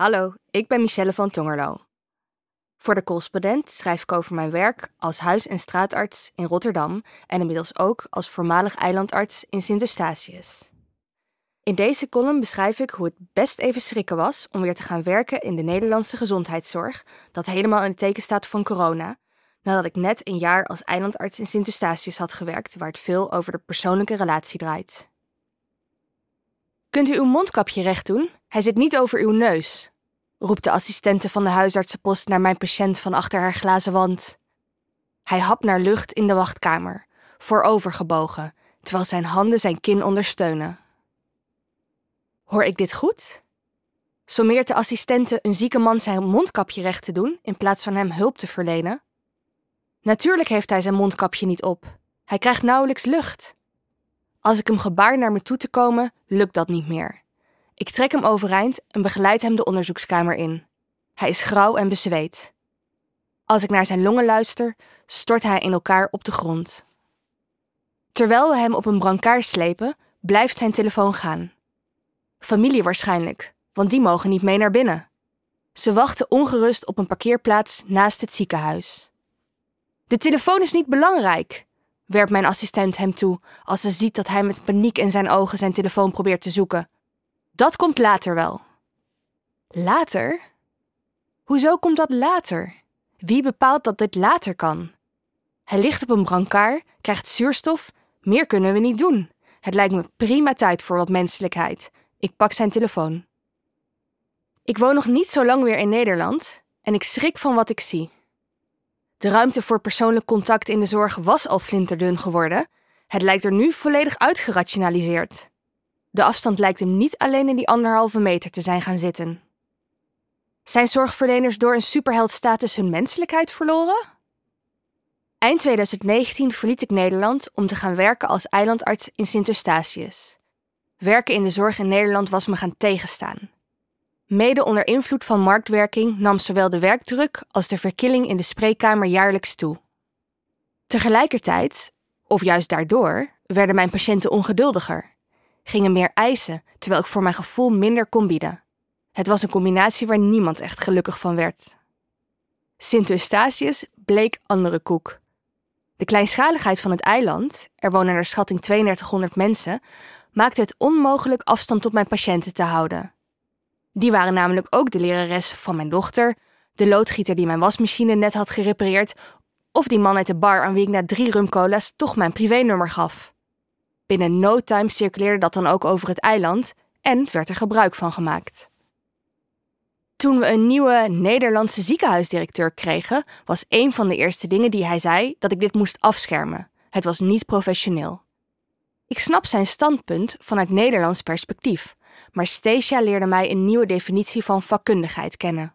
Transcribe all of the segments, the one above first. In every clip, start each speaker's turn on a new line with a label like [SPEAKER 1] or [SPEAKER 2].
[SPEAKER 1] Hallo, ik ben Michelle van Tongerlo. Voor de correspondent schrijf ik over mijn werk als huis- en straatarts in Rotterdam en inmiddels ook als voormalig eilandarts in Sint-Eustatius. In deze column beschrijf ik hoe het best even schrikken was om weer te gaan werken in de Nederlandse gezondheidszorg, dat helemaal in het teken staat van corona, nadat ik net een jaar als eilandarts in Sint-Eustatius had gewerkt, waar het veel over de persoonlijke relatie draait. Kunt u uw mondkapje recht doen? Hij zit niet over uw neus, roept de assistente van de huisartsenpost naar mijn patiënt van achter haar glazen wand. Hij hapt naar lucht in de wachtkamer, voorovergebogen, terwijl zijn handen zijn kin ondersteunen. Hoor ik dit goed? Sommeert de assistente een zieke man zijn mondkapje recht te doen in plaats van hem hulp te verlenen? Natuurlijk heeft hij zijn mondkapje niet op. Hij krijgt nauwelijks lucht. Als ik hem gebaar naar me toe te komen, lukt dat niet meer. Ik trek hem overeind en begeleid hem de onderzoekskamer in. Hij is grauw en bezweet. Als ik naar zijn longen luister, stort hij in elkaar op de grond. Terwijl we hem op een brancard slepen, blijft zijn telefoon gaan. Familie waarschijnlijk, want die mogen niet mee naar binnen. Ze wachten ongerust op een parkeerplaats naast het ziekenhuis. De telefoon is niet belangrijk, werpt mijn assistent hem toe als ze ziet dat hij met paniek in zijn ogen zijn telefoon probeert te zoeken. Dat komt later wel. Later? Hoezo komt dat later? Wie bepaalt dat dit later kan? Hij ligt op een brancard, krijgt zuurstof. Meer kunnen we niet doen. Het lijkt me prima tijd voor wat menselijkheid. Ik pak zijn telefoon. Ik woon nog niet zo lang weer in Nederland en ik schrik van wat ik zie. De ruimte voor persoonlijk contact in de zorg was al flinterdun geworden. Het lijkt er nu volledig uitgerationaliseerd. De afstand lijkt hem niet alleen in die anderhalve meter te zijn gaan zitten. Zijn zorgverleners door een superheldstatus hun menselijkheid verloren? Eind 2019 verliet ik Nederland om te gaan werken als eilandarts in Sint-Eustatius. Werken in de zorg in Nederland was me gaan tegenstaan. Mede onder invloed van marktwerking nam zowel de werkdruk als de verkilling in de spreekkamer jaarlijks toe. Tegelijkertijd, of juist daardoor, werden mijn patiënten ongeduldiger, gingen meer eisen, terwijl ik voor mijn gevoel minder kon bieden. Het was een combinatie waar niemand echt gelukkig van werd. Sint Eustatius bleek andere koek. De kleinschaligheid van het eiland, er wonen naar schatting 3200 mensen, maakte het onmogelijk afstand tot mijn patiënten te houden. Die waren namelijk ook de lerares van mijn dochter, de loodgieter die mijn wasmachine net had gerepareerd, of die man uit de bar aan wie ik na drie rumcola's toch mijn privénummer gaf. Binnen no time circuleerde dat dan ook over het eiland en werd er gebruik van gemaakt. Toen we een nieuwe Nederlandse ziekenhuisdirecteur kregen, was een van de eerste dingen die hij zei dat ik dit moest afschermen. Het was niet professioneel. Ik snap zijn standpunt vanuit Nederlands perspectief, maar Stacia leerde mij een nieuwe definitie van vakkundigheid kennen.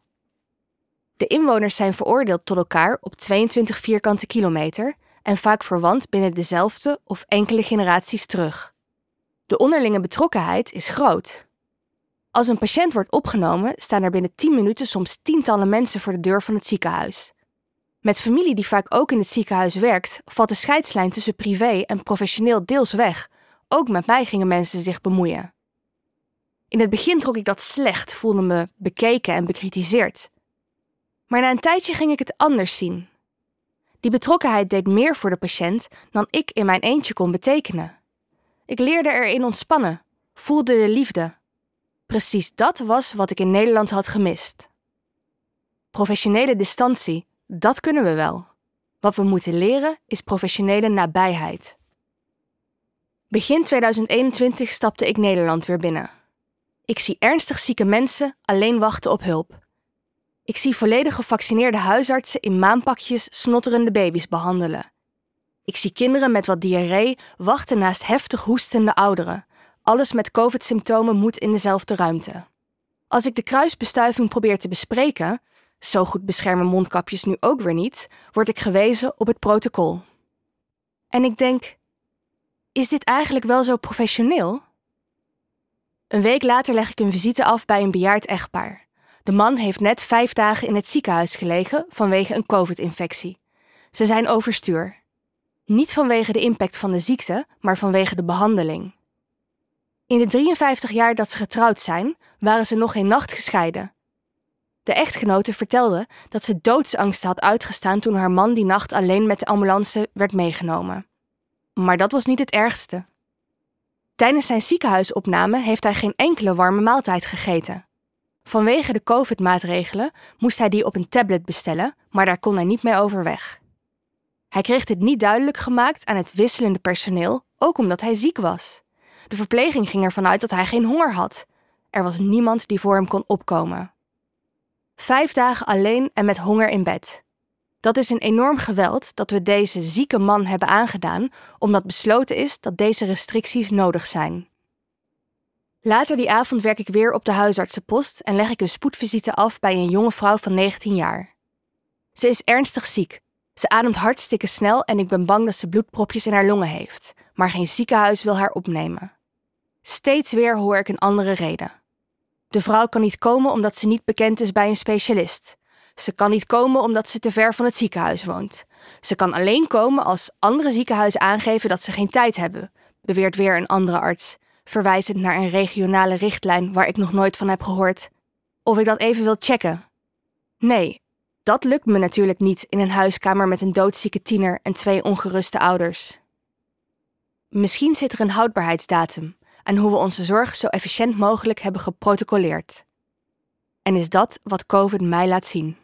[SPEAKER 1] De inwoners zijn veroordeeld tot elkaar op 22 vierkante kilometer en vaak verwant binnen dezelfde of enkele generaties terug. De onderlinge betrokkenheid is groot. Als een patiënt wordt opgenomen, staan er binnen 10 minuten soms tientallen mensen voor de deur van het ziekenhuis. Met familie die vaak ook in het ziekenhuis werkt, valt de scheidslijn tussen privé en professioneel deels weg. Ook met mij gingen mensen zich bemoeien. In het begin trok ik dat slecht, voelde me bekeken en bekritiseerd. Maar na een tijdje ging ik het anders zien. Die betrokkenheid deed meer voor de patiënt dan ik in mijn eentje kon betekenen. Ik leerde erin ontspannen, voelde de liefde. Precies dat was wat ik in Nederland had gemist. Professionele distantie, dat kunnen we wel. Wat we moeten leren is professionele nabijheid. Begin 2021 stapte ik Nederland weer binnen. Ik zie ernstig zieke mensen alleen wachten op hulp. Ik zie volledig gevaccineerde huisartsen in maanpakjes snotterende baby's behandelen. Ik zie kinderen met wat diarree wachten naast heftig hoestende ouderen. Alles met COVID-symptomen moet in dezelfde ruimte. Als ik de kruisbestuiving probeer te bespreken, zo goed beschermen mondkapjes nu ook weer niet, word ik gewezen op het protocol. En ik denk: is dit eigenlijk wel zo professioneel? Een week later leg ik een visite af bij een bejaard echtpaar. De man heeft net vijf dagen in het ziekenhuis gelegen vanwege een COVID-infectie. Ze zijn overstuur. Niet vanwege de impact van de ziekte, maar vanwege de behandeling. In de 53 jaar dat ze getrouwd zijn, waren ze nog geen nacht gescheiden. De echtgenote vertelde dat ze doodsangst had uitgestaan toen haar man die nacht alleen met de ambulance werd meegenomen. Maar dat was niet het ergste. Tijdens zijn ziekenhuisopname heeft hij geen enkele warme maaltijd gegeten. Vanwege de COVID-maatregelen moest hij die op een tablet bestellen, maar daar kon hij niet mee overweg. Hij kreeg dit niet duidelijk gemaakt aan het wisselende personeel, ook omdat hij ziek was. De verpleging ging ervan uit dat hij geen honger had. Er was niemand die voor hem kon opkomen. Vijf dagen alleen en met honger in bed. Dat is een enorm geweld dat we deze zieke man hebben aangedaan, omdat besloten is dat deze restricties nodig zijn. Later die avond werk ik weer op de huisartsenpost en leg ik een spoedvisite af bij een jonge vrouw van 19 jaar. Ze is ernstig ziek. Ze ademt hartstikke snel en ik ben bang dat ze bloedpropjes in haar longen heeft, maar geen ziekenhuis wil haar opnemen. Steeds weer hoor ik een andere reden. De vrouw kan niet komen omdat ze niet bekend is bij een specialist. Ze kan niet komen omdat ze te ver van het ziekenhuis woont. Ze kan alleen komen als andere ziekenhuizen aangeven dat ze geen tijd hebben, beweert weer een andere arts, verwijzend naar een regionale richtlijn waar ik nog nooit van heb gehoord. Of ik dat even wil checken. Nee, dat lukt me natuurlijk niet in een huiskamer met een doodzieke tiener en twee ongeruste ouders. Misschien zit er een houdbaarheidsdatum aan hoe we onze zorg zo efficiënt mogelijk hebben geprotocoleerd. En is dat wat COVID mij laat zien?